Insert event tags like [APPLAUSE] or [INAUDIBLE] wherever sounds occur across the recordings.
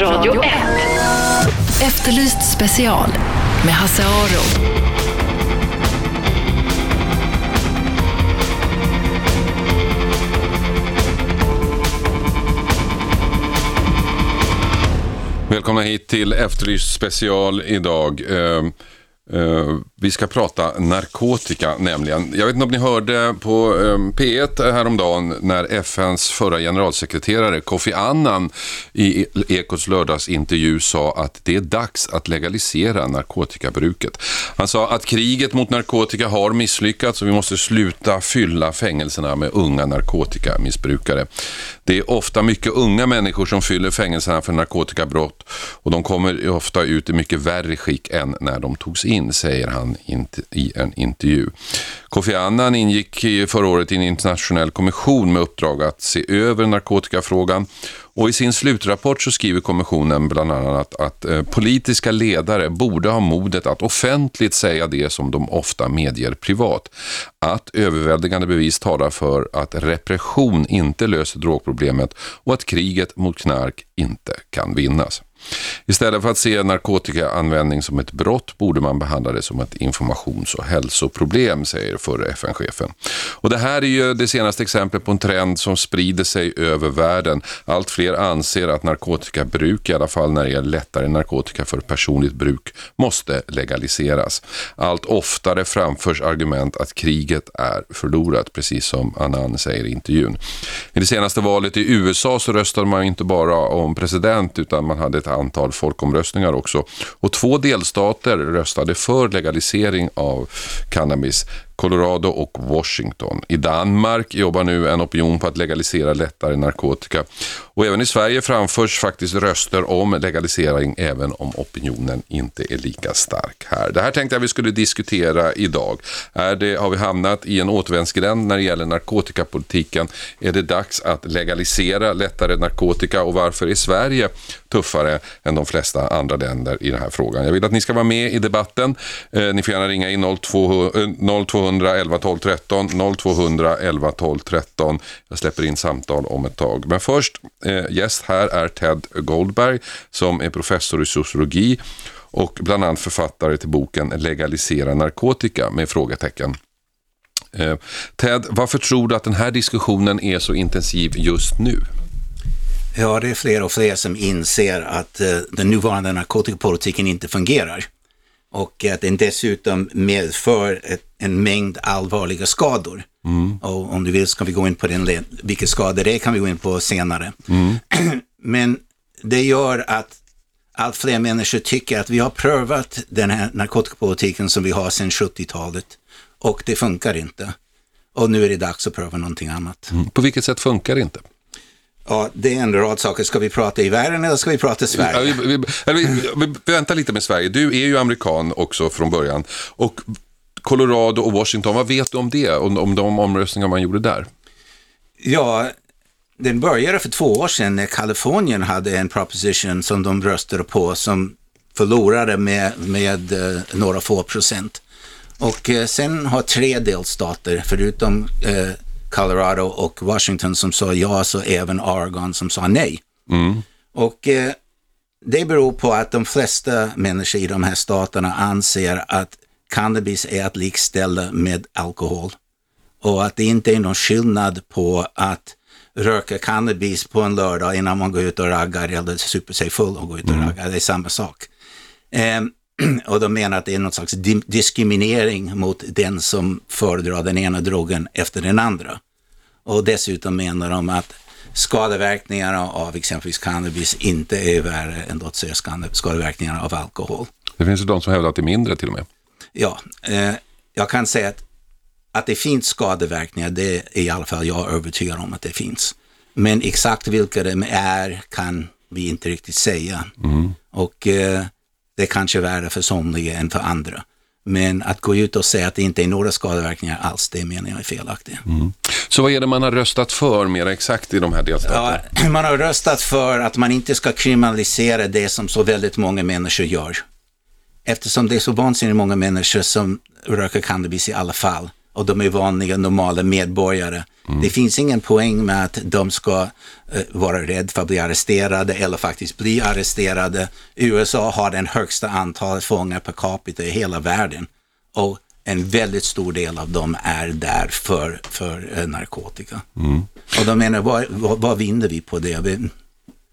Radio 1. Efterlyst special med Hasse Aro. Välkomna hit till Efterlyst special idag. Eh, vi ska prata narkotika nämligen. Jag vet inte om ni hörde på ehm, P1 häromdagen när FNs förra generalsekreterare Kofi Annan i Ekots lördagsintervju sa att det är dags att legalisera narkotikabruket. Han sa att kriget mot narkotika har misslyckats och vi måste sluta fylla fängelserna med unga narkotikamissbrukare. Det är ofta mycket unga människor som fyller fängelserna för narkotikabrott och de kommer ofta ut i mycket värre skick än när de togs in, säger han i en intervju. Kofi Annan ingick förra året i en internationell kommission med uppdrag att se över narkotikafrågan och i sin slutrapport så skriver kommissionen bland annat att, att eh, politiska ledare borde ha modet att offentligt säga det som de ofta medger privat. Att överväldigande bevis talar för att repression inte löser drogproblemet och att kriget mot knark inte kan vinnas. Istället för att se narkotikaanvändning som ett brott borde man behandla det som ett informations- och hälsoproblem, säger förre FN-chefen. Och det här är ju det senaste exemplet på en trend som sprider sig över världen. Allt fler anser att narkotikabruk, i alla fall när det gäller lättare narkotika för personligt bruk, måste legaliseras. Allt oftare framförs argument att kriget är förlorat, precis som Annan säger i intervjun. I det senaste valet i USA så röstade man inte bara om president utan man hade ett antal folkomröstningar också. Och två delstater röstade för legalisering av cannabis. Colorado och Washington. I Danmark jobbar nu en opinion på att legalisera lättare narkotika. Och även i Sverige framförs faktiskt röster om legalisering även om opinionen inte är lika stark här. Det här tänkte jag vi skulle diskutera idag. Är det, har vi hamnat i en återvändsgränd när det gäller narkotikapolitiken? Är det dags att legalisera lättare narkotika och varför är Sverige tuffare än de flesta andra länder i den här frågan? Jag vill att ni ska vara med i debatten. Eh, ni får gärna ringa in 02, 02 0200 12 13, 0200 11 12 13. Jag släpper in samtal om ett tag. Men först, eh, gäst här är Ted Goldberg som är professor i sociologi och bland annat författare till boken Legalisera narkotika med frågetecken. Eh, Ted, varför tror du att den här diskussionen är så intensiv just nu? Ja, det är fler och fler som inser att eh, den nuvarande narkotikapolitiken inte fungerar och att den dessutom medför ett, en mängd allvarliga skador. Mm. Och om du vill ska vi gå in på den, vilka skador det är kan vi gå in på senare. Mm. [CLEARS THROAT] Men det gör att allt fler människor tycker att vi har prövat den här narkotikapolitiken som vi har sedan 70-talet och det funkar inte. Och nu är det dags att pröva någonting annat. Mm. På vilket sätt funkar det inte? Ja, det är en rad saker. Ska vi prata i världen eller ska vi prata i Sverige? Ja, vi, vi, vi, vi väntar lite med Sverige. Du är ju amerikan också från början. Och Colorado och Washington, vad vet du om det? Om, om de omröstningar man gjorde där? Ja, den började för två år sedan när Kalifornien hade en proposition som de röstade på som förlorade med, med uh, några få procent. Och uh, sen har tre delstater, förutom uh, Colorado och Washington som sa ja, så även Oregon som sa nej. Mm. Och eh, det beror på att de flesta människor i de här staterna anser att cannabis är att likställa med alkohol. Och att det inte är någon skillnad på att röka cannabis på en lördag innan man går ut och raggar eller super sig full och går ut och mm. raggar. Det är samma sak. Eh, [CLEARS THROAT] och de menar att det är någon slags diskriminering mot den som föredrar den ena drogen efter den andra. Och dessutom menar de att skadeverkningarna av exempelvis cannabis inte är värre än låt säga skadeverkningarna av alkohol. Det finns ju de som hävdar att det är mindre till och med. Ja, eh, jag kan säga att, att det finns skadeverkningar, det är i alla fall jag övertygad om att det finns. Men exakt vilka de är kan vi inte riktigt säga. Mm. Och eh, det är kanske värre för somliga än för andra. Men att gå ut och säga att det inte är några skadeverkningar alls, det menar jag är felaktigt. Mm. Så vad är det man har röstat för mer exakt i de här delstaterna? Ja, [CLEARS THROAT] man har röstat för att man inte ska kriminalisera det som så väldigt många människor gör. Eftersom det är så vansinnigt många människor som röker cannabis i alla fall och de är vanliga normala medborgare. Det finns ingen poäng med att de ska eh, vara rädda för att bli arresterade eller faktiskt bli arresterade. USA har den högsta antalet fångar per capita i hela världen och en väldigt stor del av dem är där för, för eh, narkotika. Och de menar, vad, vad, vad vinner vi på det?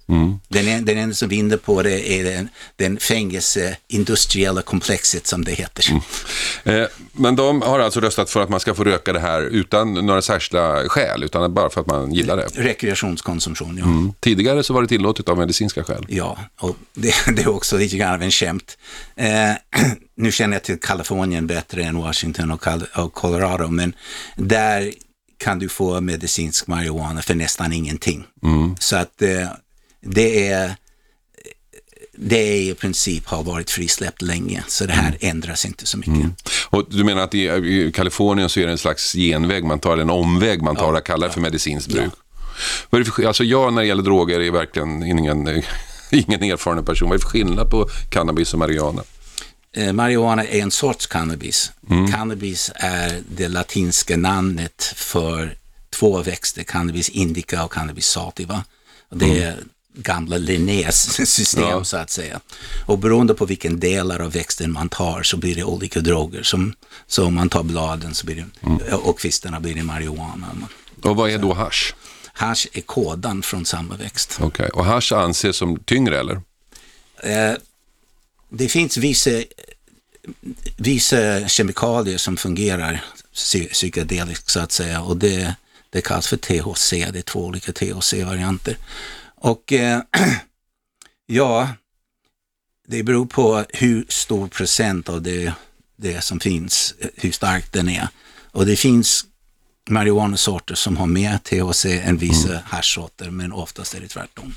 Vi, Den, en- den enda som vinner på det är den, den fängelseindustriella komplexet som det heter. Eh, men de har alltså röstat för att man ska få röka det här utan några särskilda skäl, utan bara för att man gillar det. Rekreationskonsumtion, ja. Mm. Tidigare så var det tillåtet av medicinska skäl. Ja, och det, [LAUGHS] det är också lite grann av en skämt. Eh, [CLEARS THROAT] nu känner jag till Kalifornien bättre än Washington och, Col- och Colorado, men där kan du få medicinsk marijuana för nästan ingenting. Så att eh, det är det är i princip har varit frisläppt länge, så det här ändras inte så mycket. Och du menar att i, i Kalifornien så är det en slags genväg man tar, eller en omväg man tar, och kallar det för medicinskt bruk. För, sk- alltså jag när det gäller droger är verkligen ingen, [LAUGHS] ingen erfaren person. Vad är det för skillnad på cannabis och marijuana? Eh, marijuana är en sorts cannabis. Cannabis är det latinska namnet för två växter, cannabis indica och cannabis sativa. Det är gamla Linnés system Ja. så att säga. Och beroende på vilken delar av växten man tar så blir det olika droger. Som, så om man tar bladen så blir det, och kvistarna blir det marijuana. Och vad är då hash? Hasch är kådan från samma växt. Okej, och hash anses som tyngre eller? Eh, det finns vissa, vissa kemikalier som fungerar psy- psykedeliskt så att säga och det, det kallas för THC, det är två olika THC-varianter. Och eh, [CLEARS THROAT] ja, det beror på hur stor procent av det, det som finns, eh, hur stark den är. Och det finns marijuanasorter som har mer THC än vissa haschsorter, men oftast är det tvärtom.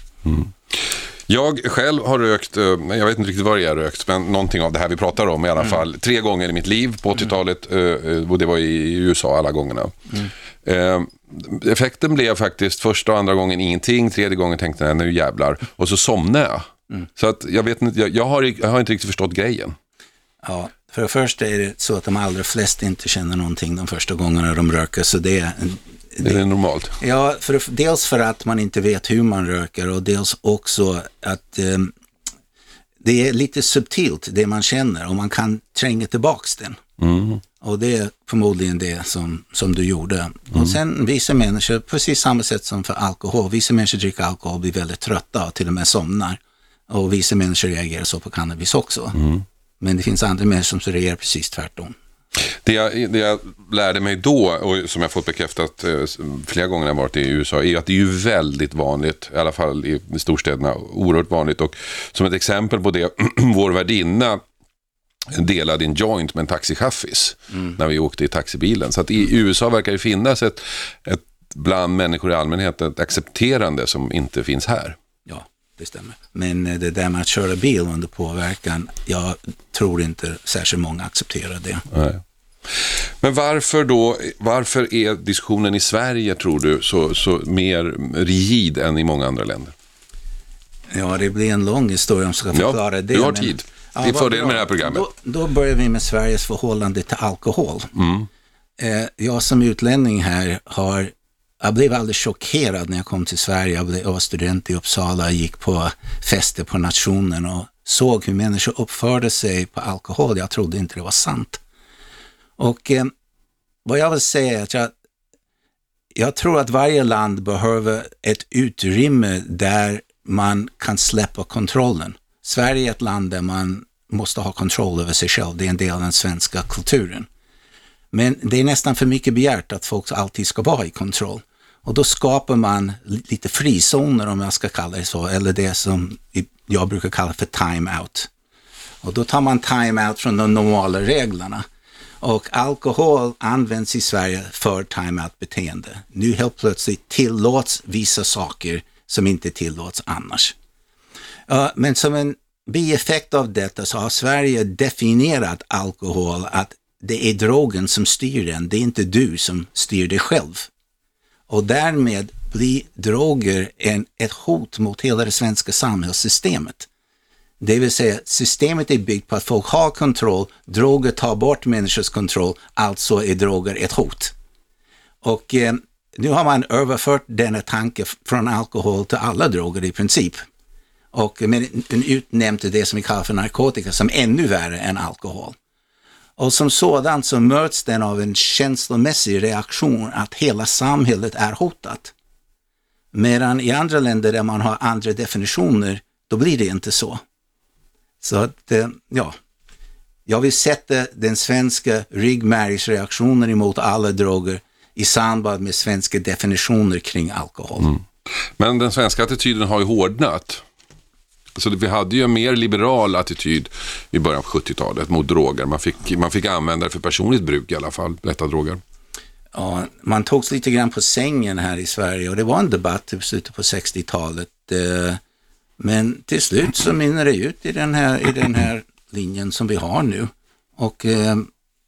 Jag själv har rökt, eh, jag vet inte riktigt vad det är rökt, men någonting av det här vi pratar om i alla fall. Tre gånger i mitt liv på 80-talet eh, eh, och det var i USA alla gångerna. Eh, effekten blev faktiskt första och andra gången ingenting, tredje gången tänkte jag nu jävlar och så somnade jag. Så att jag vet inte, jag, jag, har, jag har inte riktigt förstått grejen. Ja, för det första är det så att de allra flesta inte känner någonting de första gångerna de röker. Så det är, en- Det är normalt. ja, för, dels för att man inte vet hur man röker och dels också att ehm, det är lite subtilt det man känner och man kan tränga tillbaks den. Och det är förmodligen det som, som du gjorde. Och sen vissa människor, precis samma sätt som för alkohol, vissa människor dricker alkohol och blir väldigt trötta och till och med somnar. Och vissa människor reagerar så på cannabis också. Men det finns andra människor som reagerar precis tvärtom. Det jag, det jag lärde mig då, och som jag fått bekräftat eh, flera gånger när jag varit i USA, är att det är ju väldigt vanligt, i alla fall i storstäderna, oerhört vanligt. Och som ett exempel på det, [CLEARS THROAT] vår värdinna delade en joint med en taxichaffis när vi åkte i taxibilen. Så att i USA verkar det finnas ett, ett bland människor i allmänhet ett accepterande som inte finns här. Ja, det stämmer. Men eh, det där med att köra bil under påverkan, jag tror inte särskilt många accepterar det. Nej. Men varför då, varför är diskussionen i Sverige, tror du, så, så mer rigid än i många andra länder? Ja, det blir en lång historia om jag ska Ja, förklara det. du har men- tid. Ja, Det är fördelen med det här programmet. Då, då börjar vi med Sveriges förhållande till alkohol. Mm. Eh, jag som utlänning här har, jag blev alldeles chockerad när jag kom till Sverige. Jag, blev, jag var student i Uppsala, gick på fester på nationen och såg hur människor uppförde sig på alkohol. Jag trodde inte det var sant. Och eh, vad jag vill säga är att jag, jag tror att varje land behöver ett utrymme där man kan släppa kontrollen. Sverige är ett land där man måste ha kontroll över sig själv. Det är en del av den svenska kulturen. Men det är nästan för mycket begärt att folk alltid ska vara i kontroll. Och då skapar man lite frizoner om jag ska kalla det så, eller det som jag brukar kalla för time-out. Och då tar man time-out från de normala reglerna. Och alkohol används i Sverige för time-out-beteende. Nu helt plötsligt tillåts vissa saker som inte tillåts annars. Men som en bieffekt av detta så har Sverige definierat alkohol att det är drogen som styr den, det är inte du som styr dig själv. Och därmed blir droger en, ett hot mot hela det svenska samhällssystemet. Det vill säga systemet är byggt på att folk har kontroll, droger tar bort människors kontroll, alltså är droger ett hot. Och eh, nu har man överfört denna tanke från alkohol till alla droger i princip. Och men utnämnt det som vi kallar för narkotika som ännu värre än alkohol. Och som sådant så möts den av en känslomässig reaktion att hela samhället är hotat. Medan i andra länder där man har andra definitioner, då blir det inte så. Så att, eh, ja, jag vill sätta den svenska ryggmärgsreaktionen emot alla droger i samband med svenska definitioner kring alkohol. Mm. Men den svenska attityden har ju hårdnat. Så vi hade ju en mer liberal attityd i början av 70-talet mot droger. Man fick, man fick använda det för personligt bruk i alla fall, lätta droger. Ja, man togs lite grann på sängen här i Sverige och det var en debatt i slutet på 60-talet. Eh, men till slut så mynnar det ut i den här, i den här linjen som vi har nu. Och eh,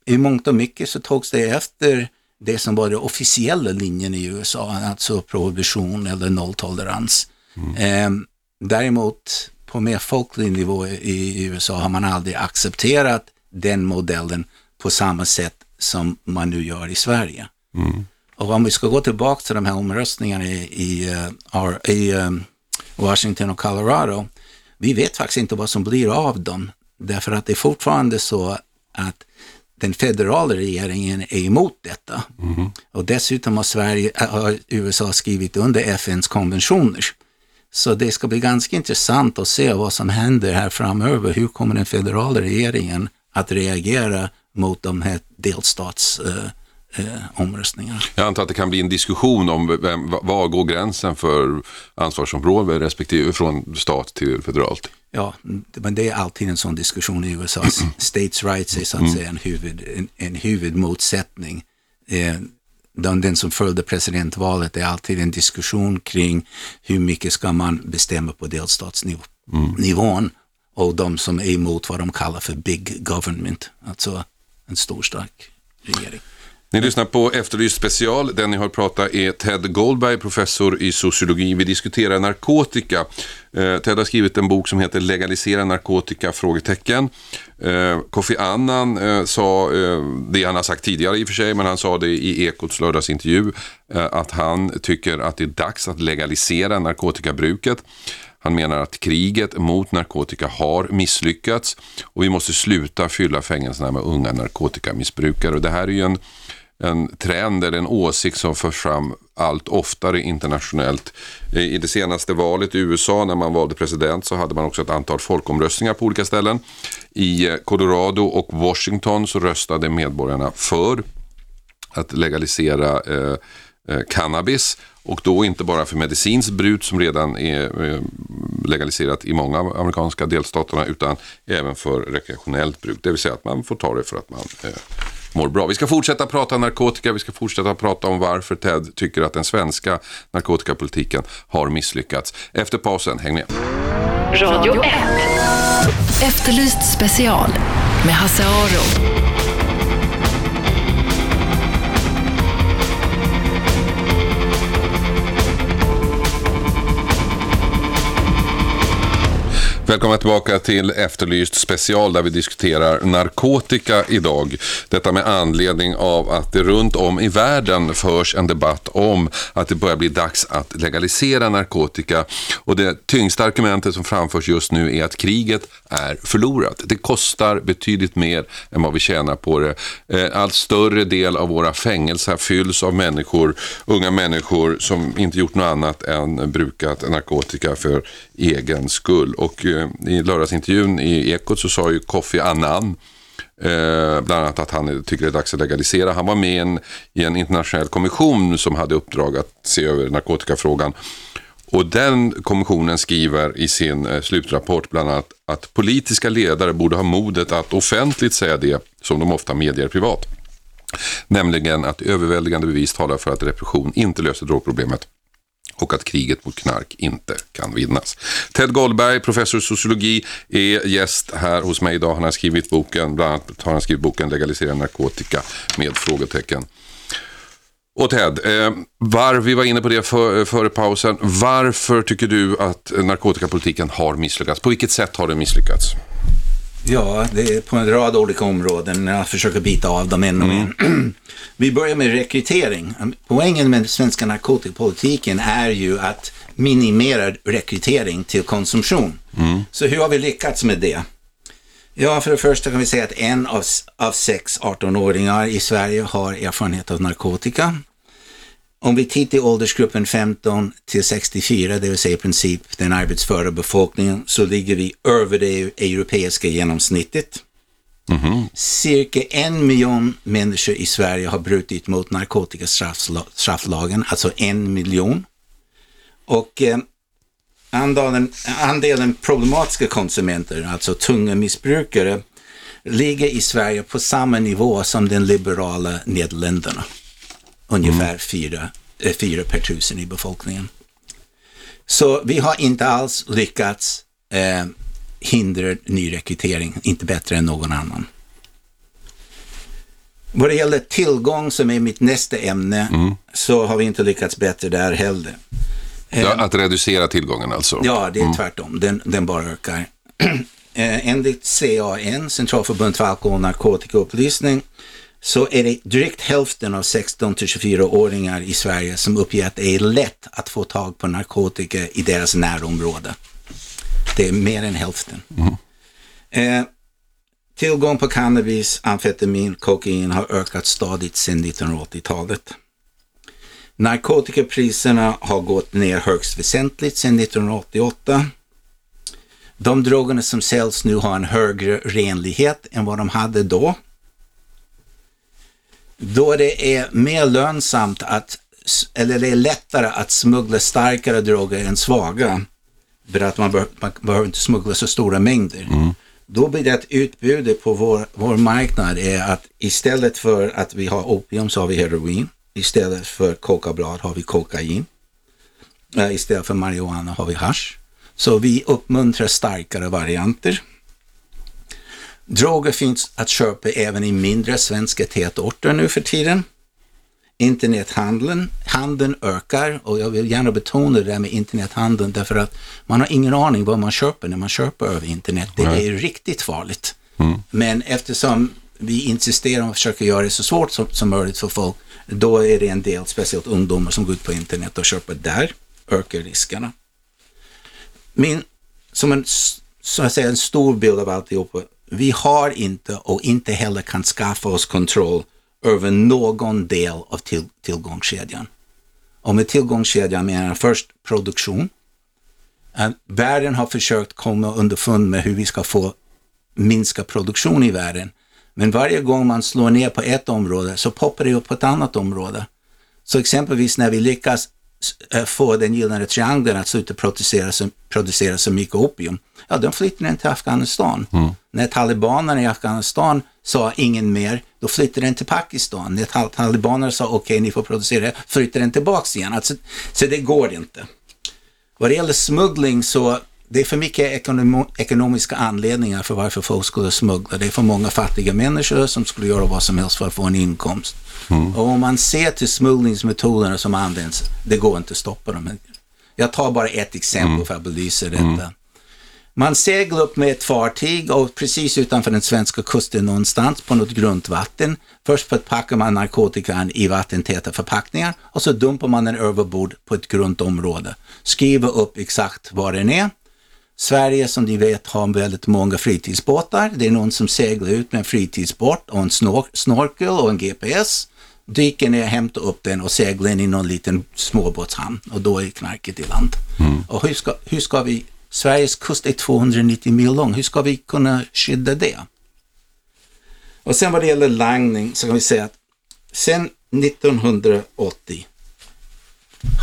i mångt och mycket så togs det efter det som var den officiella linjen i USA, alltså prohibition eller nolltolerans. Mm. Eh, däremot på mer folklig nivå i USA har man aldrig accepterat den modellen på samma sätt som man nu gör i Sverige. Mm. Och om vi ska gå tillbaka till de här omröstningarna i, i, uh, i um, Washington och Colorado, vi vet faktiskt inte vad som blir av dem, därför att det är fortfarande så att den federala regeringen är emot detta. Mm. Och dessutom har, Sverige, har USA skrivit under FNs konventioner. Så det ska bli ganska intressant att se vad som händer här framöver. Hur kommer den federala regeringen att reagera mot de här delstatsomröstningarna? Eh, Jag antar att det kan bli en diskussion om vem, var går gränsen för ansvarsområde respektive från stat till federalt? Ja, men det är alltid en sån diskussion i USA. [CLEARS THROAT] States rights är så att mm. säga en, huvud, en, en huvudmotsättning. Den, den som följde presidentvalet är alltid en diskussion kring hur mycket ska man bestämma på delstatsnivån mm. och de som är emot vad de kallar för big government, alltså en stor stark regering. Ni lyssnar på Efterlyst special. Den ni har pratat är Ted Goldberg, professor i sociologi. Vi diskuterar narkotika. Eh, Ted har skrivit en bok som heter Legalisera narkotika? frågetecken. Eh, Kofi Annan eh, sa det han har sagt tidigare i och för sig, men han sa det i Ekots lördagsintervju att han tycker att det är dags att legalisera narkotikabruket. Han menar att kriget mot narkotika har misslyckats och vi måste sluta fylla fängelserna med unga narkotikamissbrukare. Och det här är ju en en trend eller en åsikt som förs fram allt oftare internationellt. I det senaste valet i USA när man valde president så hade man också ett antal folkomröstningar på olika ställen. I eh, Colorado och Washington så röstade medborgarna för att legalisera eh, eh, cannabis och då inte bara för medicinskt bruk som redan är eh, legaliserat i många amerikanska delstaterna utan även för rekreationellt bruk. Det vill säga att man får ta det för att man eh, mår bra. Vi ska fortsätta prata narkotika, vi ska fortsätta prata om varför Ted tycker att den svenska narkotikapolitiken har misslyckats. Efter pausen, häng med. Radio 1. Efterlyst special med Hasse Aro. Välkomna tillbaka till Efterlyst special där vi diskuterar narkotika idag. Detta med anledning av att det runt om i världen förs en debatt om att det börjar bli dags att legalisera narkotika. Och det tyngsta argumentet som framförs just nu är att kriget är förlorat. Det kostar betydligt mer än vad vi tjänar på det. Eh, allt större del av våra fängelser fylls av människor, unga människor som inte gjort något annat än brukat narkotika för egen skull. Och eh, i lördagsintervjun i Ekot så sa ju Kofi Annan Eh, bland annat att han tycker det är dags att legalisera. Han var med i en, i en internationell kommission som hade uppdrag att se över narkotikafrågan. Och den kommissionen skriver i sin eh, slutrapport bland annat att politiska ledare borde ha modet att offentligt säga det som de ofta medger privat. Nämligen att överväldigande bevis talar för att repression inte löser drogproblemet och att kriget mot knark inte kan vinnas. Ted Goldberg, professor i sociologi, är gäst här hos mig idag. Han har skrivit boken, bland annat har han skrivit boken Legalisera narkotika med frågetecken. Och Ted, eh, var, vi var inne på det för, före pausen. Varför tycker du att narkotikapolitiken har misslyckats? På vilket sätt har den misslyckats? Ja, det är på en rad olika områden. Jag försöker bita av dem en och en. Vi börjar med rekrytering. Poängen med den svenska narkotikapolitiken är ju att minimera rekrytering till konsumtion. Mm. Så hur har vi lyckats med det? Ja, för det första kan vi säga att en av, av sex 18-åringar i Sverige har erfarenhet av narkotika. Om vi tittar i åldersgruppen 15 till 64, det vill säga i princip den arbetsföra befolkningen, så ligger vi över det europeiska genomsnittet. Mm -hmm. Cirka en miljon människor i Sverige har brutit mot narkotikastrafflagen, alltså en miljon. Och eh, andelen, andelen problematiska konsumenter, alltså tunga missbrukare, ligger i Sverige på samma nivå som den liberala Nederländerna. Ungefär mm. fyra, eh, fyra per tusen i befolkningen. Så vi har inte alls lyckats eh, hindra nyrekrytering, inte bättre än någon annan. Vad det gäller tillgång, som är mitt nästa ämne, mm. så har vi inte lyckats bättre där heller. Ja, att reducera tillgången alltså? Ja, det är mm. tvärtom. Den, den bara ökar. [CLEARS THROAT] Eh, enligt CAN, Centralförbundet för alkohol och narkotikaupplysning, så är det drygt hälften av 16 till 24-åringar i Sverige som uppger att det är lätt att få tag på narkotika i deras närområde. Det är mer än hälften. Mm. Eh, tillgång på cannabis, amfetamin, kokain har ökat stadigt sedan 1980-talet. Narkotikapriserna har gått ner högst väsentligt sedan 1988. De drogerna som säljs nu har en högre renlighet än vad de hade då. Då det är mer lönsamt att, eller det är lättare att smuggla starkare droger än svaga, för att man, bör, man behöver inte smuggla så stora mängder. Mm. Då blir det att utbudet på vår, vår marknad är att istället för att vi har opium så har vi heroin. Istället för kokablad har vi kokain. Eh, istället för marijuana har vi hash. Så vi uppmuntrar starkare varianter. Droger finns att köpa även i mindre svenska tätorter nu för tiden. Internethandeln handeln ökar och jag vill gärna betona det där med internethandeln därför att man har ingen aning vad man köper när man köper över internet. Det är riktigt farligt. Mm. Men eftersom vi insisterar och försöker göra det så svårt som, som möjligt för folk då är det en del, speciellt ungdomar som går ut på internet och köper där, ökar riskerna. Min, som en, så att säga, en stor bild av alltihopa, vi har inte och inte heller kan skaffa oss kontroll över någon del av till, tillgångskedjan. Och med tillgångskedjan menar jag först produktion. Eh, världen har försökt komma underfund med hur vi ska få minska produktion i världen. Men varje gång man slår ner på ett område så poppar det upp på ett annat område. Så exempelvis när vi lyckas få den gyllene triangeln att sluta producera så, producera så mycket opium, ja, de flyttade den till Afghanistan. Mm. När talibanerna i Afghanistan sa ingen mer, då flyttade den till Pakistan. När talibanerna sa okej, okay, ni får producera, flyttade den tillbaks igen. Alltså, så det går inte. Vad det gäller smuggling så det är för mycket ekonom ekonomiska anledningar för varför folk skulle smuggla. Det är för många fattiga människor som skulle göra vad som helst för att få en inkomst. Mm. Och om man ser till smugglingsmetoderna som används, det går inte att stoppa dem. Jag tar bara ett exempel mm. för att belysa detta. Mm. Man seglar upp med ett fartyg och precis utanför den svenska kusten någonstans på något grunt vatten. Först packar man narkotikan i vattentäta förpackningar och så dumpar man den överbord på ett grunt område. Skriver upp exakt var den är Sverige som ni vet har väldigt många fritidsbåtar. Det är någon som seglar ut med en fritidsbåt och en snor snorkel och en GPS, dyker ner, hämtar upp den och seglar in i någon liten småbåtshamn och då är knarket i land. Mm. Och hur ska, hur ska vi, Sveriges kust är 290 mil lång, hur ska vi kunna skydda det? Och sen vad det gäller langning så kan vi säga att sen 1980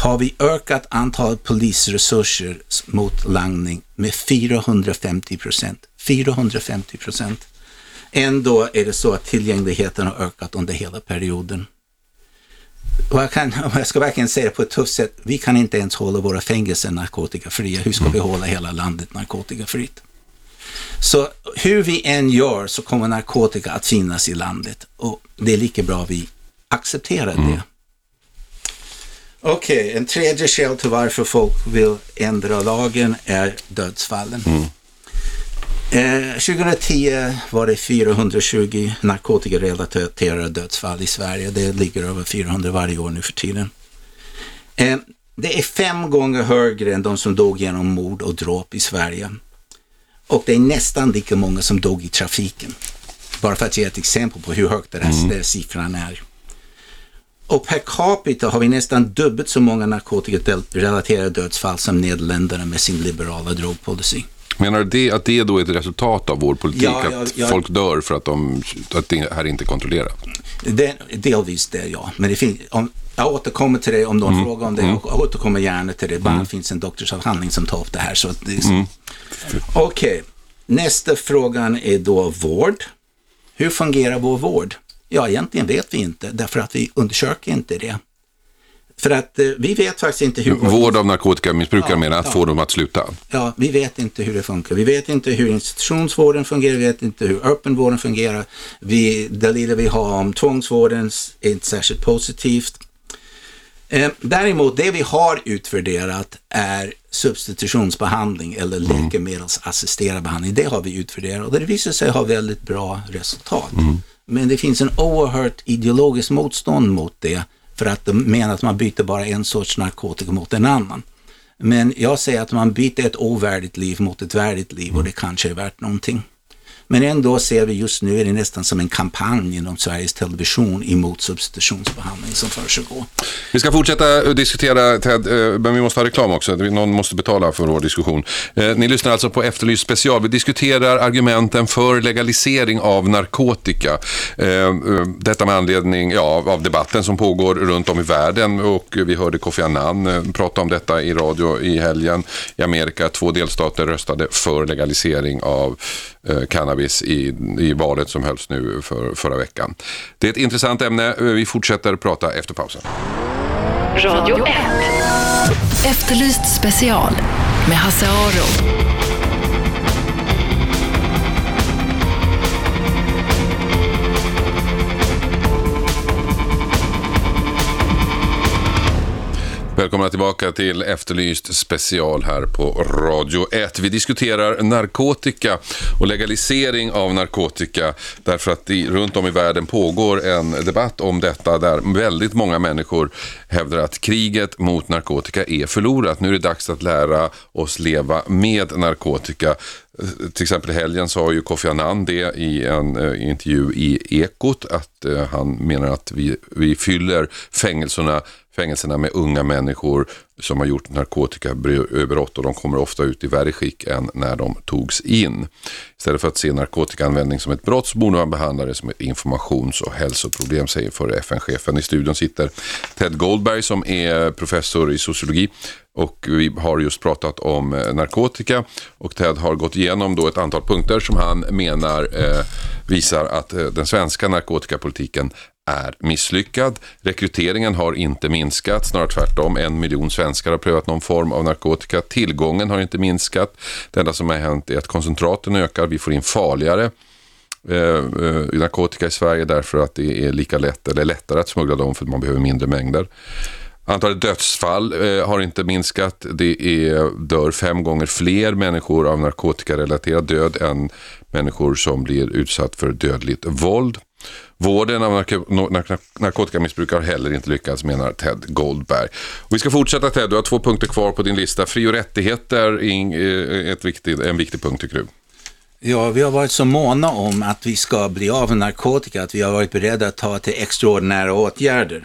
har vi ökat antalet polisresurser mot langning med 450 procent. 450 procent. Ändå är det så att tillgängligheten har ökat under hela perioden. Och jag, kan, jag ska verkligen säga det på ett tufft sätt, vi kan inte ens hålla våra fängelser narkotikafria. Hur ska vi hålla hela landet narkotikafritt? Så hur vi än gör så kommer narkotika att finnas i landet och det är lika bra vi accepterar det. Mm. Okej, en tredje skäl till varför folk vill ändra lagen är dödsfallen. Eh, 2010 var det 420 narkotikarelaterade dödsfall i Sverige. Det ligger över 400 varje år nu för tiden. Eh, det är fem gånger högre än de som dog genom mord och dråp i Sverige. Och det är nästan lika många som dog i trafiken. Bara för att ge ett exempel på hur högt den här siffran är. Och per capita har vi nästan dubbelt så många narkotikarelaterade dödsfall som Nederländerna med sin liberala drogpolicy. Menar du det, att det då är ett resultat av vår politik? Ja, ja, att ja. folk dör för att, de, att det här inte är kontrollerat? Det, delvis det, ja. Men det finns, om, jag återkommer till det om någon frågar om det. Jag återkommer gärna till det. Bara finns en doktorsavhandling som tar upp det här. Så att det är så. Okej, nästa frågan är då vård. Hur fungerar vår vård? Ja, egentligen vet vi inte därför att vi undersöker inte det. För att eh, vi vet faktiskt inte hur... Vård av narkotikamissbrukare Ja, menar att ja. få dem att sluta? Ja, vi vet inte hur det funkar. Vi vet inte hur institutionsvården fungerar, vi vet inte hur öppenvården fungerar. Vi, det lilla vi har om tvångsvården är inte särskilt positivt. Eh, däremot, det vi har utvärderat är substitutionsbehandling eller läkemedelsassisterad behandling. Det har vi utvärderat och det visar sig ha väldigt bra resultat. Men det finns en oerhört ideologiskt motstånd mot det för att de menar att man byter bara en sorts narkotika mot en annan. Men jag säger att man byter ett ovärdigt liv mot ett värdigt liv och det kanske är värt någonting. Men ändå ser vi just nu är det nästan som en kampanj inom Sveriges Television emot substitutionsbehandling som försiggår. Vi ska fortsätta eh, diskutera Ted, eh, men vi måste ha reklam också. Någon måste betala för vår diskussion. Eh, ni lyssnar alltså på Efterlyst special. Vi diskuterar argumenten för legalisering av narkotika. Detta med anledning ja, av debatten som pågår runt om i världen och vi hörde Kofi Annan prata om detta i radio i helgen. I Amerika, två delstater röstade för legalisering av cannabis cannabis i, i valet som hölls nu för, förra veckan. Det är ett intressant ämne. Vi fortsätter prata efter pausen. Radio 1. Efterlyst special med Hasse Aro. Välkomna tillbaka till Efterlyst special här på Radio 1. Vi diskuterar narkotika och legalisering av narkotika därför att det runt om i världen pågår en debatt om detta där väldigt många människor hävdar att kriget mot narkotika är förlorat. Nu är det dags att lära oss leva med narkotika. Till exempel i helgen sa ju Kofi Annan det i en eh, intervju i Ekot att eh, han menar att vi, vi fyller fängelserna, fängelserna med unga människor som har gjort narkotikabrott och de kommer ofta ut i värre skick än när de togs in. Istället för att se narkotikaanvändning som ett brott så borde man behandla det som ett informations och hälsoproblem säger förre FN-chefen. I studion sitter Ted Goldberg som är professor i sociologi och vi har just pratat om eh, narkotika och Ted har gått igenom då ett antal punkter som han menar eh, visar att eh, den svenska narkotikapolitiken är misslyckad. Rekryteringen har inte minskat, snarare tvärtom. En miljon svenskar har prövat någon form av narkotika. Tillgången har inte minskat. Det enda som har hänt är att koncentraten ökar. Vi får in farligare eh, eh, narkotika i Sverige därför att det är lika lätt eller lättare att smuggla dem för att man behöver mindre mängder. Antalet dödsfall eh, har inte minskat. Det är, dör fem gånger fler människor av narkotikarelaterad död än människor som blir utsatt för dödligt våld. Vården av narko- narkotikamissbrukare har heller inte lyckats menar Ted Goldberg. Och vi ska fortsätta Ted, du har två punkter kvar på din lista. Fri och rättigheter är eh, ett viktigt, en viktig punkt tycker du. Ja, vi har varit så måna om att vi ska bli av med narkotika att vi har varit beredda att ta till extraordinära åtgärder.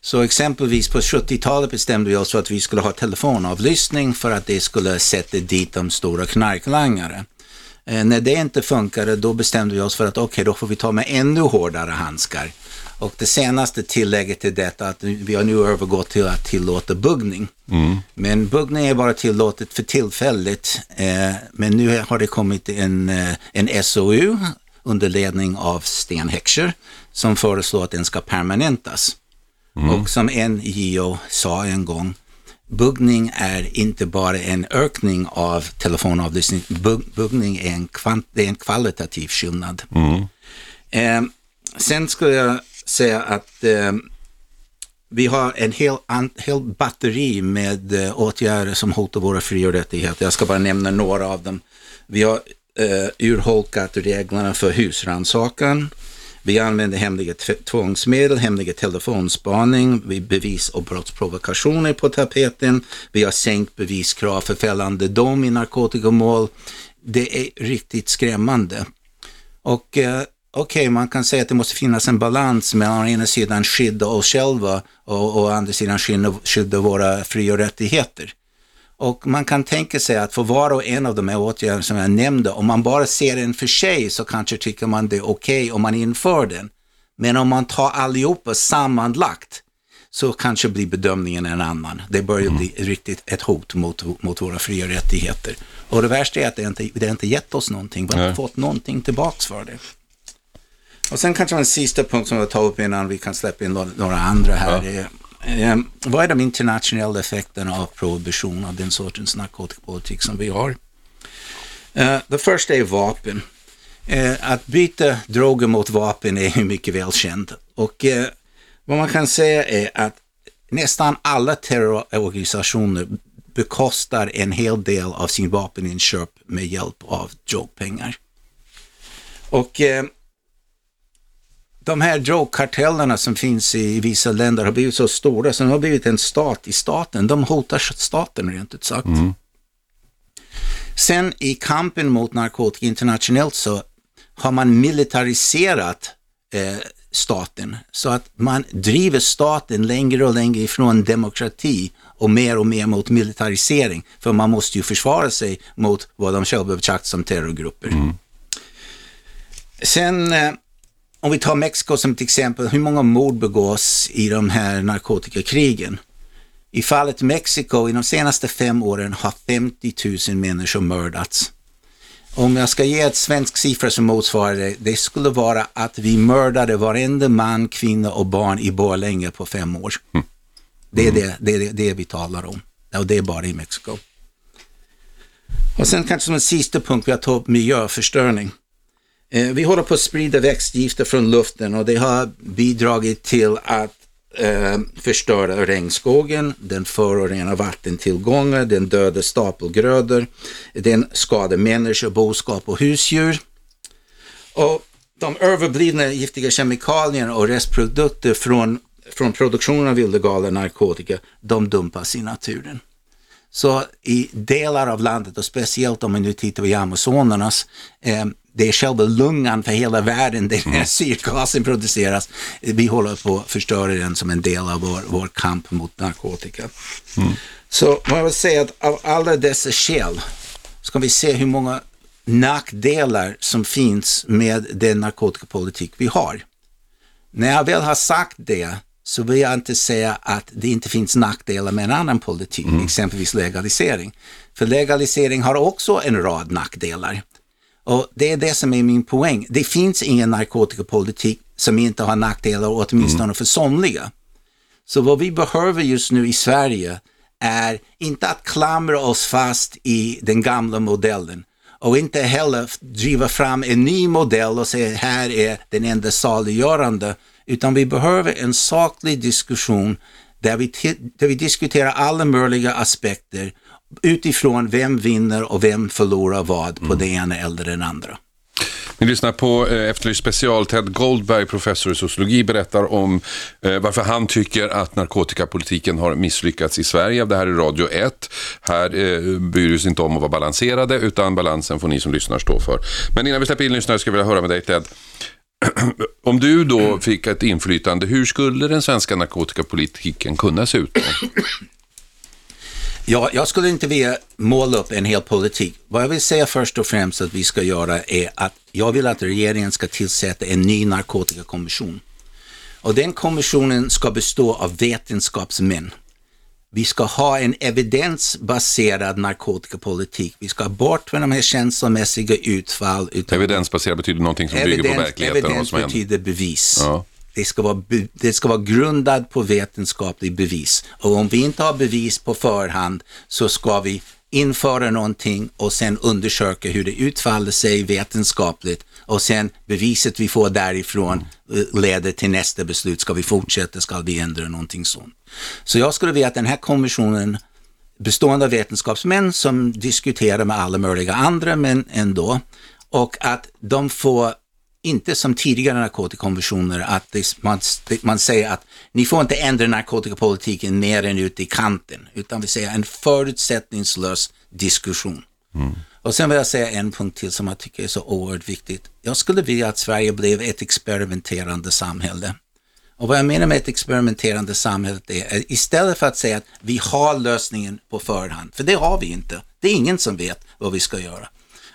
Så exempelvis på 70-talet bestämde vi oss för att vi skulle ha telefonavlyssning för att det skulle sätta dit de stora knarklangare. Eh, när det inte funkade då bestämde vi oss för att okej, då får vi ta med ännu hårdare handskar. Och det senaste tillägget till detta att vi har nu övergått till att tillåta buggning. Men buggning är bara tillåtet för tillfället. Eh, men nu har det kommit en, eh, en SOU under ledning av Sten Heckscher som föreslår att den ska permanentas. Och som en JO sa en gång, buggning är inte bara en ökning av telefonavlyssning, Bug, buggning är en, kvant, är en kvalitativ skillnad. Eh, sen skulle jag säga att eh, vi har en hel, an, hel batteri med eh, åtgärder som hotar våra fri och rättigheter. Jag ska bara nämna några av dem. Vi har eh, urholkat reglerna för husrannsakan. Vi använder hemliga tvångsmedel, hemliga telefonspaning, vi bevis och brottsprovokationer på tapeten. Vi har sänkt beviskrav för fällande dom i narkotikamål. Det är riktigt skrämmande. Och eh, okej, okay, man kan säga att det måste finnas en balans mellan å ena sidan skydda oss själva och å andra sidan skydda våra fri och rättigheter. Och man kan tänka sig att för var och en av de här åtgärderna som jag nämnde, om man bara ser den för sig så kanske tycker man det är okej okay om man inför den. Men om man tar allihopa sammanlagt så kanske blir bedömningen en annan. Det börjar mm. bli riktigt ett hot mot, mot våra fria rättigheter. Och det värsta är att det inte, det inte gett oss någonting. Vi har inte fått någonting tillbaks för det. Och sen kanske en sista punkt som jag tar upp innan vi kan släppa in några andra här. Ja. Eh, vad är de internationella effekterna av prohibition av den sortens narkotikapolitik som vi har? Eh, det första är vapen. Eh, att byta droger mot vapen är ju mycket välkänt. Och eh, vad man kan säga är att nästan alla terrororganisationer bekostar en hel del av sin vapeninköp med hjälp av drogpengar. Och eh, de här drogkartellerna som finns i vissa länder har blivit så stora så de har blivit en stat i staten. De hotar staten rent ut sagt. Mm. Sen i kampen mot narkotika internationellt så har man militariserat eh, staten så att man driver staten längre och längre ifrån demokrati och mer och mer mot militarisering. För man måste ju försvara sig mot vad de själva betraktar som terrorgrupper. Mm. Sen eh, om vi tar Mexiko som ett exempel, hur många mord begås i de här narkotikakrigen? I fallet Mexiko, i de senaste fem åren har 50 000 människor mördats. Om jag ska ge ett svensk siffra som motsvarar det, det skulle vara att vi mördade varenda man, kvinna och barn i Borlänge på fem år. Mm. Det, är det, det är det, det vi talar om. Och det är bara i Mexiko. Och sen kanske som en sista punkt vi har tagit upp miljöförstöring. Eh, vi håller på att sprida växtgifter från luften och det har bidragit till att eh, förstöra regnskogen, den förorenar vattentillgångar, den dödar stapelgrödor, den skadar människor, boskap och husdjur. Och de överblivna giftiga kemikalierna och restprodukter från, från produktionen av illegala narkotika, de dumpas i naturen. Så i delar av landet och speciellt om man nu tittar på Amazonas, eh, det är själva lungan för hela världen där mm. syrgasen produceras. Vi håller på att förstöra den som en del av vår, vår kamp mot narkotika. Mm. Så man vill säga att av alla dessa skäl ska vi se hur många nackdelar som finns med den narkotikapolitik vi har. När jag väl har sagt det så vill jag inte säga att det inte finns nackdelar med en annan politik, mm. exempelvis legalisering. För legalisering har också en rad nackdelar. Och det är det som är min poäng. Det finns ingen narkotikapolitik som inte har nackdelar, åtminstone mm. för somliga. Så vad vi behöver just nu i Sverige är inte att klamra oss fast i den gamla modellen och inte heller driva fram en ny modell och säga här är den enda saliggörande, utan vi behöver en saklig diskussion där vi, där vi diskuterar alla möjliga aspekter utifrån vem vinner och vem förlorar vad på mm. det ena eller den andra. Ni lyssnar på eh, Efterlyst special. Ted Goldberg, professor i sociologi, berättar om eh, varför han tycker att narkotikapolitiken har misslyckats i Sverige. Det här är Radio 1. Här eh, bryr vi oss inte om att vara balanserade, utan balansen får ni som lyssnar stå för. Men innan vi släpper in lyssnare skulle jag vilja höra med dig Ted. [CLEARS THROAT] Om du då fick ett inflytande, hur skulle den svenska narkotikapolitiken kunna se ut? Då? [CLEARS THROAT] Ja, jag skulle inte vilja måla upp en hel politik. Vad jag vill säga först och främst att vi ska göra är att jag vill att regeringen ska tillsätta en ny narkotikakommission. Och den kommissionen ska bestå av vetenskapsmän. Vi ska ha en evidensbaserad narkotikapolitik. Vi ska bort med de här känslomässiga utfall. Evidensbaserad betyder någonting som evidens, bygger på verkligheten. Evidens betyder bevis. Ja. Det ska, vara, det ska vara grundad på vetenskaplig bevis. Och om vi inte har bevis på förhand så ska vi införa någonting och sen undersöka hur det utfaller sig vetenskapligt och sen beviset vi får därifrån eh, leder till nästa beslut. Ska vi fortsätta? Ska vi ändra någonting sånt? Så jag skulle vilja att den här kommissionen bestående av vetenskapsmän som diskuterar med alla möjliga andra, men ändå, och att de får inte som tidigare narkotikakonventioner att det, man, man säger att ni får inte ändra narkotikapolitiken mer än ut i kanten, utan vi säger en förutsättningslös diskussion. Mm. Och sen vill jag säga en punkt till som jag tycker är så oerhört viktigt. Jag skulle vilja att Sverige blev ett experimenterande samhälle. Och vad jag menar med ett experimenterande samhälle är istället för att säga att vi har lösningen på förhand, för det har vi inte. Det är ingen som vet vad vi ska göra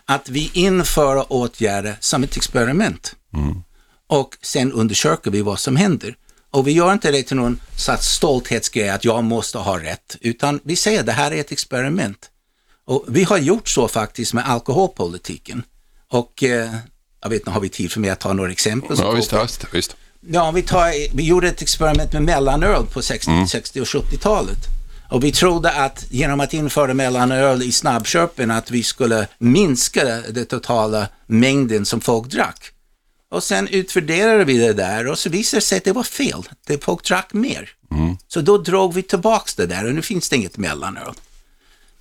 att vi inför åtgärder som ett experiment. Mm. Och sen undersöker vi vad som händer. Och vi gör inte det till någon slags stolthetsgrej att jag måste ha rätt, utan vi säger att det här är ett experiment. Och vi har gjort så faktiskt med alkoholpolitiken. Och eh, jag vet inte, har vi tid för mig att ta några exempel? Ja, visst, visst, visst. Ja, vi, tar, vi gjorde ett experiment med mellanöl på 60, mm. 60 och 70-talet. Och vi trodde att genom att införa mellanöl i snabbköpen att vi skulle minska den totala mängden som folk drack. Och sen utvärderade vi det där och så visade det sig att det var fel. Det folk drack mer. Mm. Så då drog vi tillbaks det där och nu finns det inget mellanöl.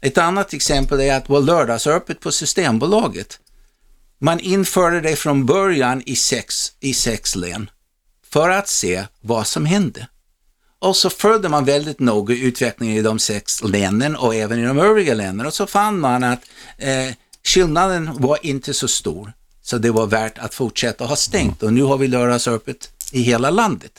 Ett annat exempel är att vår lördagsöppet på Systembolaget, man införde det från början i sex, i sex län för att se vad som hände. Och så följde man väldigt noga utvecklingen i de sex länen och även i de övriga länderna och så fann man att eh, skillnaden var inte så stor. Så det var värt att fortsätta ha stängt och nu har vi lördagsöppet i hela landet.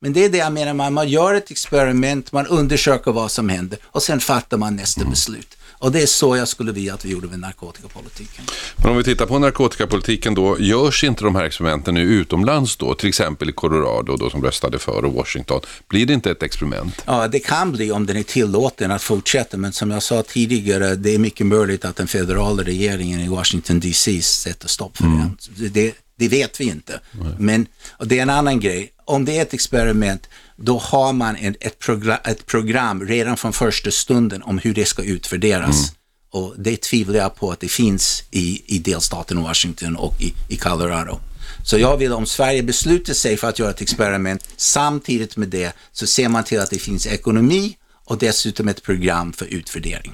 Men det är det jag menar, man, man gör ett experiment, man undersöker vad som händer och sen fattar man nästa mm. beslut. Och det är så jag skulle vilja att vi gjorde med narkotikapolitiken. Men om vi tittar på narkotikapolitiken då, görs inte de här experimenten nu utomlands då? Till exempel i Colorado då som röstade för och Washington. Blir det inte ett experiment? Ja, det kan bli om den är tillåten att fortsätta, men som jag sa tidigare, det är mycket möjligt att den federala regeringen i Washington DC sätter stopp för mm. det. det. Det vet vi inte. Nej. Men det är en annan grej. Om det är ett experiment, då har man ett, program, ett program redan från första stunden om hur det ska utvärderas. Mm. Och det tvivlar jag på att det finns i, i delstaten Washington och i, i Colorado. Så jag vill om Sverige beslutar sig för att göra ett experiment, samtidigt med det så ser man till att det finns ekonomi och dessutom ett program för utvärdering.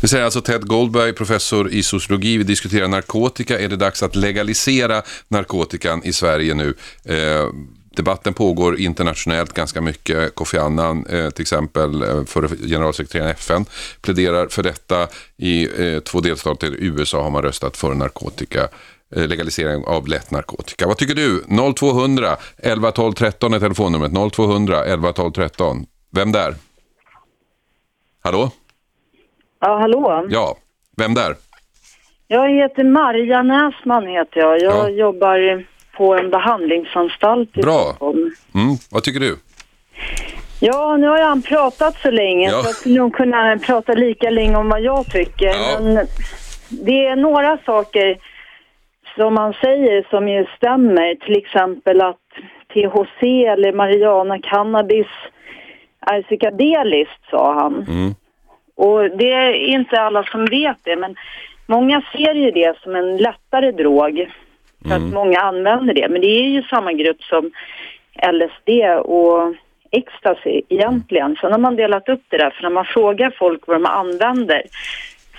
Det säger alltså Ted Goldberg, professor i sociologi. Vi diskuterar narkotika. Är det dags att legalisera narkotikan i Sverige nu? Eh, debatten pågår internationellt ganska mycket. Kofi Annan eh, till exempel, eh, före generalsekreteraren i FN, pläderar för detta. I eh, två delstater i USA har man röstat för narkotika legalisering av lätt narkotika. Vad tycker du? 0200 11 12 13 är telefonnumret. 0200 11 12 13. Vem där? Hallå? Ja, hallå? Ja, vem där? Jag heter Marja Näsman heter jag. Jag ja. jobbar på en behandlingsanstalt i Bra. Stockholm. Mm, vad tycker du? Ja, nu har han pratat så länge ja. så att nu kunna prata lika länge om vad jag tycker. Ja. Men det är några saker som man säger som ju stämmer. Till exempel att THC eller marijuana cannabis är psykedeliskt, sa han. Mm. Och det är inte alla som vet det, men många ser ju det som en lättare drog. För mm. att många använder det. Men det är ju samma grupp som LSD och ecstasy egentligen. Sen har man delat upp det där, för när man frågar folk vad de använder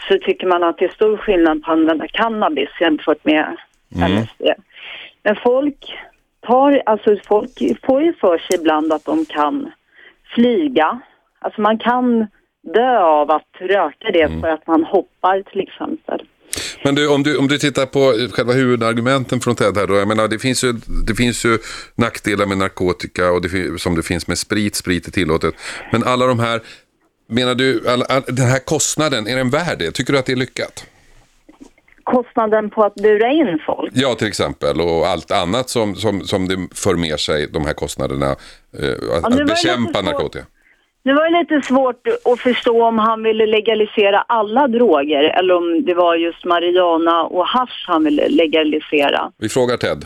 så tycker man att det är stor skillnad på att använda cannabis jämfört med mm. LSD. Men folk tar, alltså folk får ju för sig ibland att de kan flyga. Alltså man kan dö av att röka det mm. för att man hoppar till exempel. Men du, om, du, om du tittar på själva huvudargumenten från Ted här då. Jag menar, det finns ju, det finns ju nackdelar med narkotika och det, som det finns med sprit. Sprit är tillåtet. Men alla de här, menar du, all, all, den här kostnaden, är den värd det? Tycker du att det är lyckat? Kostnaden på att bura in folk? Ja, till exempel. Och allt annat som, som, som det för med sig, de här kostnaderna. Eh, att, ja, att bekämpa narkotika. Det var lite svårt att förstå om han ville legalisera alla droger eller om det var just marijuana och hash han ville legalisera. Vi frågar Ted.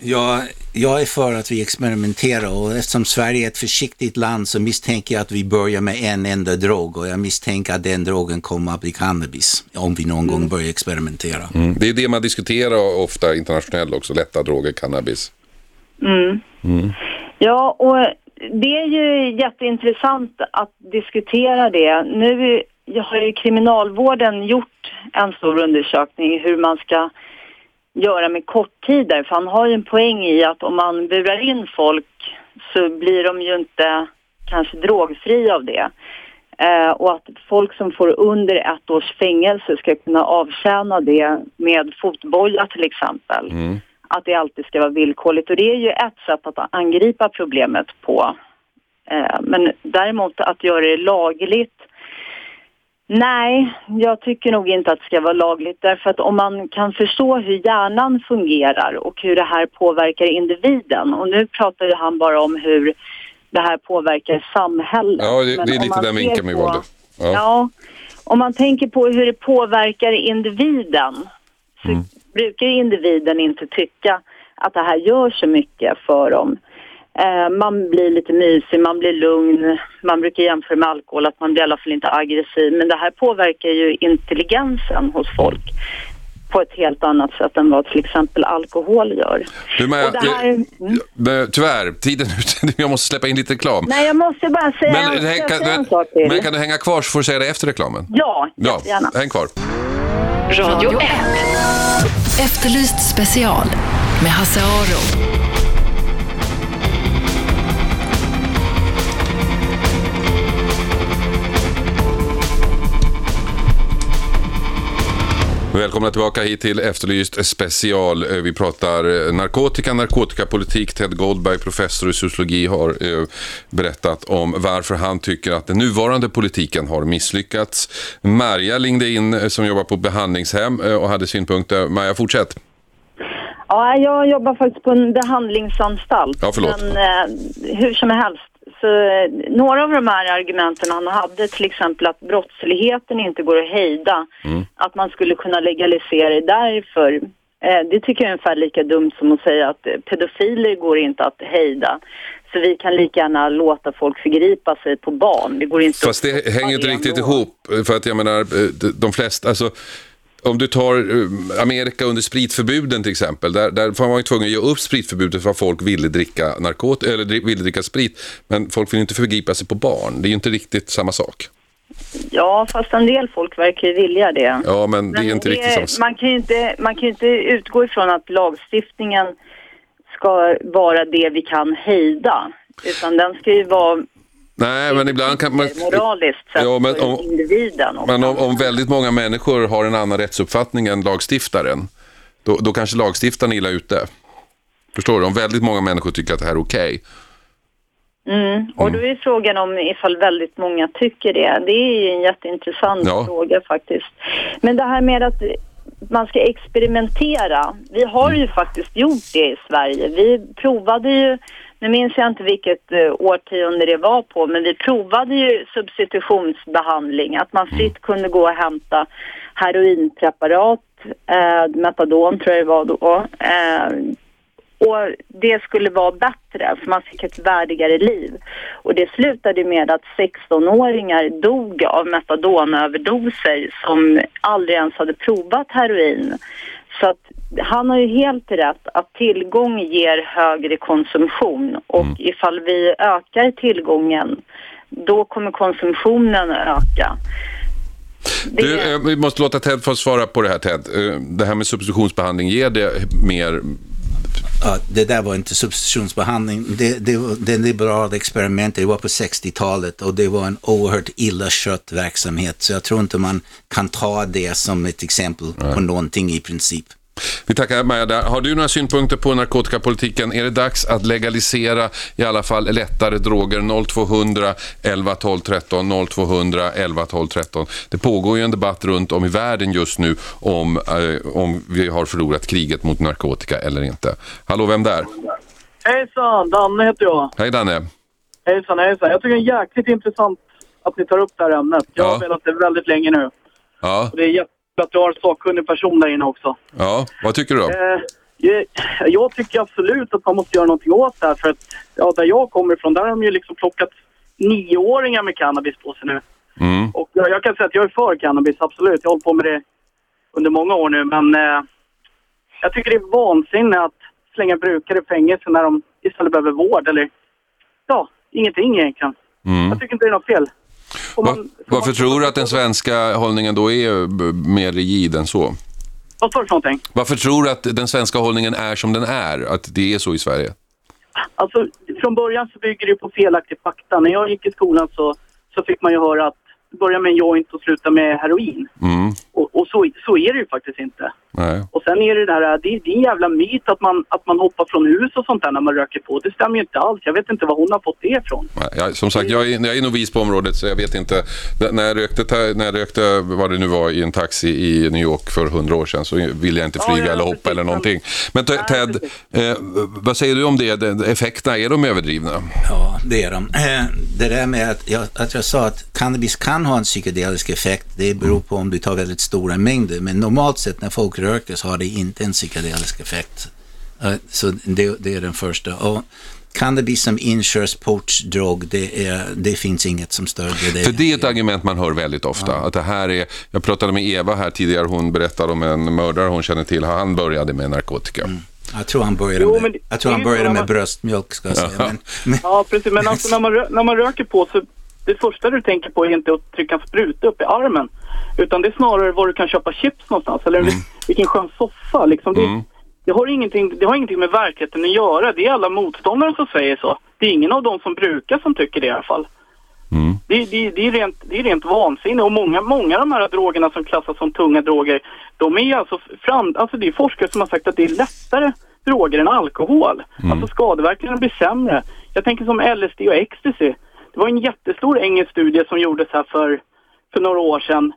Ja, jag är för att vi experimenterar och eftersom Sverige är ett försiktigt land så misstänker jag att vi börjar med en enda drog och jag misstänker att den drogen kommer att bli cannabis om vi någon mm. gång börjar experimentera. Mm. Det är det man diskuterar ofta internationellt också, lätta droger, cannabis. Mm. mm. Ja, och det är ju jätteintressant att diskutera det. Nu har ju kriminalvården gjort en stor undersökning hur man ska göra med korttider. För han har ju en poäng i att om man burar in folk så blir de ju inte kanske drogfria av det. Eh, och att folk som får under ett års fängelse ska kunna avtjäna det med fotboja till exempel. Mm. Att det alltid ska vara villkorligt. Och det är ju ett sätt att angripa problemet på. Eh, men däremot att göra det lagligt Nej, jag tycker nog inte att det ska vara lagligt därför att om man kan förstå hur hjärnan fungerar och hur det här påverkar individen och nu pratar ju han bara om hur det här påverkar samhället. Ja, det, det är lite den vinkeln med våldet. Ja. ja, om man tänker på hur det påverkar individen så mm. Brukar individen inte tycka att det här gör så mycket för dem. Eh, man blir lite mysig, man blir lugn. Man brukar jämföra med alkohol, att man blir i alla fall inte aggressiv. Men det här påverkar ju intelligensen hos folk på ett helt annat sätt än vad till exempel alkohol gör. Du, Maja, här... mm. Tyvärr, tiden är ute. [LAUGHS] Jag måste släppa in lite reklam. Nej, jag måste bara säga, men, en, kan, säga en sak till. Men kan du hänga kvar så får du säga det efter reklamen? Ja, ja gärna. Häng kvar. Radio 1. Efterlyst special med Hasse Aro. Välkomna tillbaka hit till Efterlyst special. Eh, vi pratar eh, narkotika, narkotikapolitik. Ted Goldberg, professor i sociologi, har eh, berättat om varför han tycker att den nuvarande politiken har misslyckats. Marja lingde in som jobbar på behandlingshem och hade synpunkter. Marja, fortsätt. Ja, jag jobbar faktiskt på en behandlingsanstalt. Ja, förlåt. Men eh, hur som helst. Så, eh, några av de här argumenten han hade, till exempel att brottsligheten inte går att hejda, mm. att man skulle kunna legalisera det därför. Eh, det tycker jag är ungefär lika dumt som att säga att pedofiler går inte att hejda. Så vi kan lika gärna låta folk förgripa sig på barn. Det går inte Fast det hänger inte riktigt ihop. För att jag menar, eh, de flesta, alltså om du tar eh, Amerika under spritförbuden till exempel, där, där var man ju tvungen att ge upp spritförbudet för att folk ville dricka, narkot eller ville dricka sprit. Men folk vill inte förgripa sig på barn. Det är ju inte riktigt samma sak. Ja, fast en del folk verkar ju vilja det. Ja, men det är inte det, riktigt samma sak. Man kan ju inte, man kan inte utgå ifrån att lagstiftningen ska vara det vi kan hejda. Utan den ska ju vara Nej, men ibland kan man... Moraliskt sett ja, men om, individen. Men om, om, väldigt många människor har en annan rättsuppfattning än lagstiftaren, då, då kanske lagstiftaren är illa ute. Förstår du? Om väldigt många människor tycker att det här är okej. Okay. Mm. Och mm. då är frågan om ifall väldigt många tycker det. Det är en jätteintressant ja. fråga faktiskt. Men det här med att man ska experimentera. Vi har ju faktiskt gjort det i Sverige. Vi provade ju nu minns jag inte vilket uh, årtionde det var på, men vi provade ju substitutionsbehandling, att man fritt kunde gå och hämta heroinpreparat, uh, metadon tror jag det var då, uh, och det skulle vara bättre, för man fick ett värdigare liv. Och det slutade med att 16-åringar dog av metadonöverdoser som aldrig ens hade provat heroin. Så att han har ju helt rätt att tillgång ger högre konsumtion och mm. ifall vi ökar tillgången då kommer konsumtionen öka. Det... Du, eh, vi måste låta Ted få svara på det här Ted. Eh, det här med substitutionsbehandling, ger det mer Ja, det där var inte substitutionsbehandling. Det, det, det liberala experimentet det var på 60-talet och det var en oerhört illa skött verksamhet. Så jag tror inte man kan ta det som ett exempel Nej. på någonting i princip. Vi tackar Maja där. Har du några synpunkter på narkotikapolitiken? Är det dags att legalisera i alla fall lättare droger? 0200 11 12 13 0200 11 12 13. Det pågår ju en debatt runt om i världen just nu om, eh, om vi har förlorat kriget mot narkotika eller inte. Hallå, vem där? Hejsan, Danne heter jag. Hej Danne. Hejsan, hejsan. Jag tycker det är jäkligt intressant att ni tar upp det här ämnet. Jag har velat det väldigt länge nu. Ja. Och det är jätte att du har sakkunnig person där inne också. Ja, vad tycker du då? Eh, Jag tycker absolut att man måste göra någonting åt det här för att ja, där jag kommer ifrån där har de ju liksom plockat nioåringar med cannabis på sig nu. Mm. Och jag, jag, kan säga att jag är för cannabis, absolut. Jag har hållit på med det under många år nu men eh, jag tycker det är vansinne att slänga brukare i fängelse när de istället behöver vård eller ja, ingenting egentligen. Mm. Jag tycker inte det är något fel. Man, Va, varför man... tror du att den svenska hållningen då är mer rigid än så? Vad sa du för någonting? Varför tror du att den svenska hållningen är som den är? Att det är så i Sverige? Alltså, från början så bygger det på felaktig fakta. När jag gick i skolan så, så fick man ju höra att börja med en joint och sluta med heroin. Mm. Och, och så, så är det ju faktiskt inte. Nej. Och sen är det där, det, det är en jävla myt att man, att man hoppar från hus och sånt där när man röker på. Det stämmer ju inte alls. Jag vet inte var hon har fått det ifrån. Ja, som sagt, jag är, jag är novis på området så jag vet inte. När jag, rökte, när jag rökte, vad det nu var, i en taxi i New York för hundra år sedan så ville jag inte flyga ja, ja, eller hoppa precis, eller någonting. Men Ted, eh, vad säger du om det? Effekterna, är de överdrivna? Ja, det är de. Eh, det där med att jag, att jag sa att cannabis kan ha en psykedelisk effekt, det beror på om du tar väldigt stora mängder. Men normalt sett när folk röker så har det inte en psykedelisk effekt. Så det, det är den första. Och cannabis som inkörsportsdrog, det, är, det finns inget som stödjer det. För det är ett argument man hör väldigt ofta. Ja. Att det här är, jag pratade med Eva här tidigare, hon berättade om en mördare hon känner till. Han började med narkotika. Mm. Jag tror han började jo, med, jag tror han började med man... bröstmjölk, ska jag säga. Men, men... Ja, precis. Men alltså, när, man, när man röker på så det första du tänker på är inte att trycka en spruta upp i armen. Utan det är snarare var du kan köpa chips någonstans. Eller mm. vilken skön soffa. Liksom. Det, mm. det, har ingenting, det har ingenting med verkligheten att göra. Det är alla motståndare som säger så. Det är ingen av dem som brukar som tycker det i alla fall. Mm. Det, det, det, är rent, det är rent vansinne och många, många av de här drogerna som klassas som tunga droger, de är alltså fram, alltså det är forskare som har sagt att det är lättare droger än alkohol. Mm. Alltså skadeverkningarna blir sämre. Jag tänker som LSD och ecstasy. Det var en jättestor engelsk studie som gjordes här för, för några år sedan.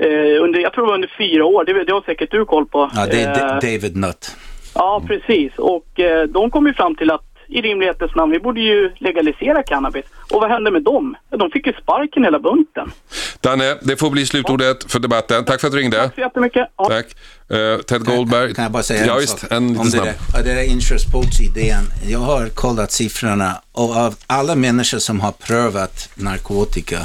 Eh, under, jag tror det var under fyra år, det, det har säkert du koll på. Ja, det är eh, David Nutt. Ja, precis. Och eh, de kom ju fram till att i rimlighetens namn, vi borde ju legalisera cannabis. Och vad hände med dem? De fick ju sparken hela bunten. Danne, det får bli slutordet för debatten. Tack för att du ringde. Tack så jättemycket. Ja. Tack. Uh, Ted Goldberg. Kan jag bara säga ja, en liten snabb. Det där, det där inkörsportsidén. Jag har kollat siffrorna och av alla människor som har prövat narkotika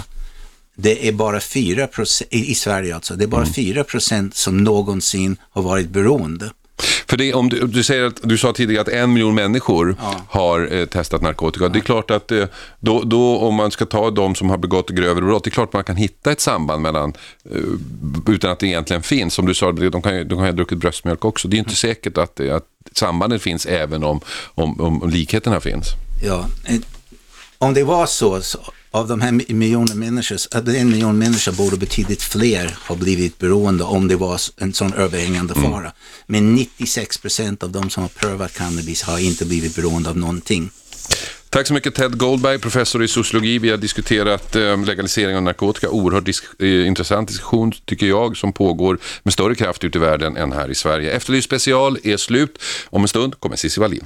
det är bara 4 i Sverige alltså, det är bara mm. 4 procent som någonsin har varit beroende. För det, om du, du, säger att, du sa tidigare att en miljon människor ja. har eh, testat narkotika. Ja. Det är klart att eh, då, då, om man ska ta de som har begått grövre brott, det är klart man kan hitta ett samband mellan, eh, utan att det egentligen finns. Som du sa, de kan, de kan ha druckit bröstmjölk också. Det är inte mm. säkert att, att sambandet finns även om, om, om likheterna finns. Ja, eh, om det var så, så av de här miljoner människor, en miljon människor borde betydligt fler ha blivit beroende om det var en sån överhängande mm. fara. Men 96 procent av de som har prövat cannabis har inte blivit beroende av någonting. Tack så mycket Ted Goldberg, professor i sociologi. Vi har diskuterat eh, legalisering av narkotika. Oerhört disk eh, intressant diskussion tycker jag som pågår med större kraft ute i världen än här i Sverige. Efterlyst special är slut. Om en stund kommer Cissi Wallin.